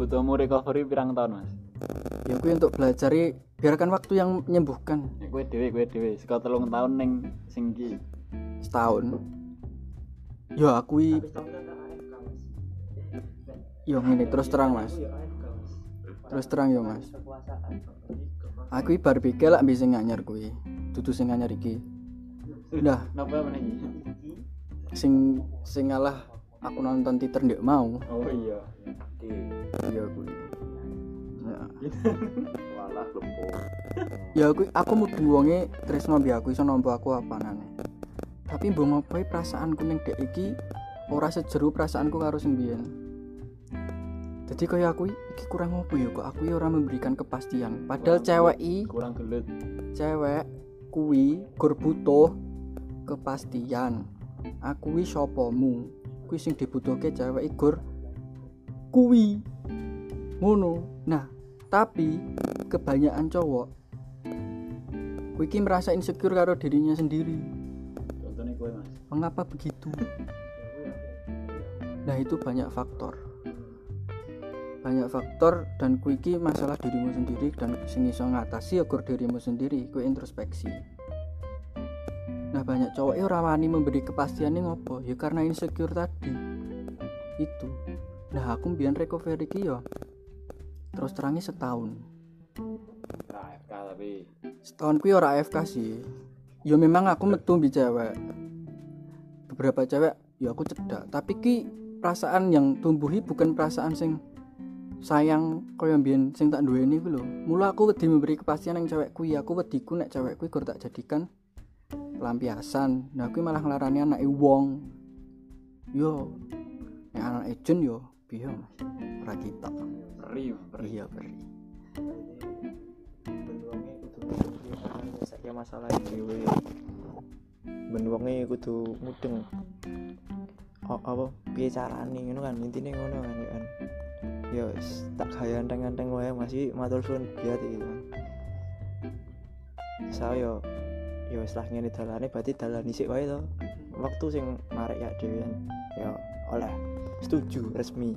butuhmu recovery pirang tahun mas? Ya kuwi untuk belajar i, biarkan waktu yang menyembuhkan. Ya gue dewe gue dewe sekitar telung tahun neng singgi setahun. Ya aku i- yo ngene. Terus terang mas. Terus terang yo mas. Aku i bar pikir lah bisa nganyar kuwi. Dudu sing nganyar iki. Dah. Napa apa nih? sing sing ngalah aku nonton Twitter ndek mau. Oh iya. Iya kuwi ya. Walah lempo. ya aku aku mudeng wonge tresno mbi aku iso nampa aku apanane. Tapi mbok ngopoe perasaanku ning dek iki ora sejeru perasaanku karo sing biyen jadi kaya aku iki kurang apa ya kok aku ora memberikan kepastian. Padahal cewek i Kurang gelut. cewek kuwi gur butuh kepastian. Aku wi sopomu? Kuwi sing dibutuhke cewek i gur kuwi ngono. Nah tapi kebanyakan cowok kuwi ki merasa insecure karo dirinya sendiri. Contohnya gue mas. mengapa begitu? Nah itu banyak faktor. Banyak faktor dan kuwi ki masalah dirimu sendiri dan sing iso ngatasi ya gur dirimu sendiri kuwi introspeksi. Nah banyak cowok ya ora wani memberi kepastian nih ngopo ya karena insecure tadi. Itu. Nah aku mbiyen recovery ki yo terus terangnya setahun. Nah, FK tapi. setahun kuwi ora AFK sih. Ya memang aku metu mbi cewek. Beberapa cewek ya aku cedak. Tapi ki perasaan yang tumbuhi bukan perasaan sing sayang kaya mbiyen sing tak duweni ku lho. Mula aku wedi memberi kepastian yang cewek kuwi aku wediku nek cewek kuwi tak jadikan pelampiasan nah kuwi malah nglarani anake wong. Yo nek anak Jun yo piye mas ora kita iya beri Benwonge kudu masalah dhewe. Benwonge kudu mudeng. Oh, apa piye carane ngono kan intine ngono kan ya kan. Ya wis, tak gaya anteng-anteng wae masih matur suwun biat iki kan. Saya ya wis lah ngene dalane berarti dalan isik wae to. Waktu sing marek ya dhewean. Ya oleh setuju resmi.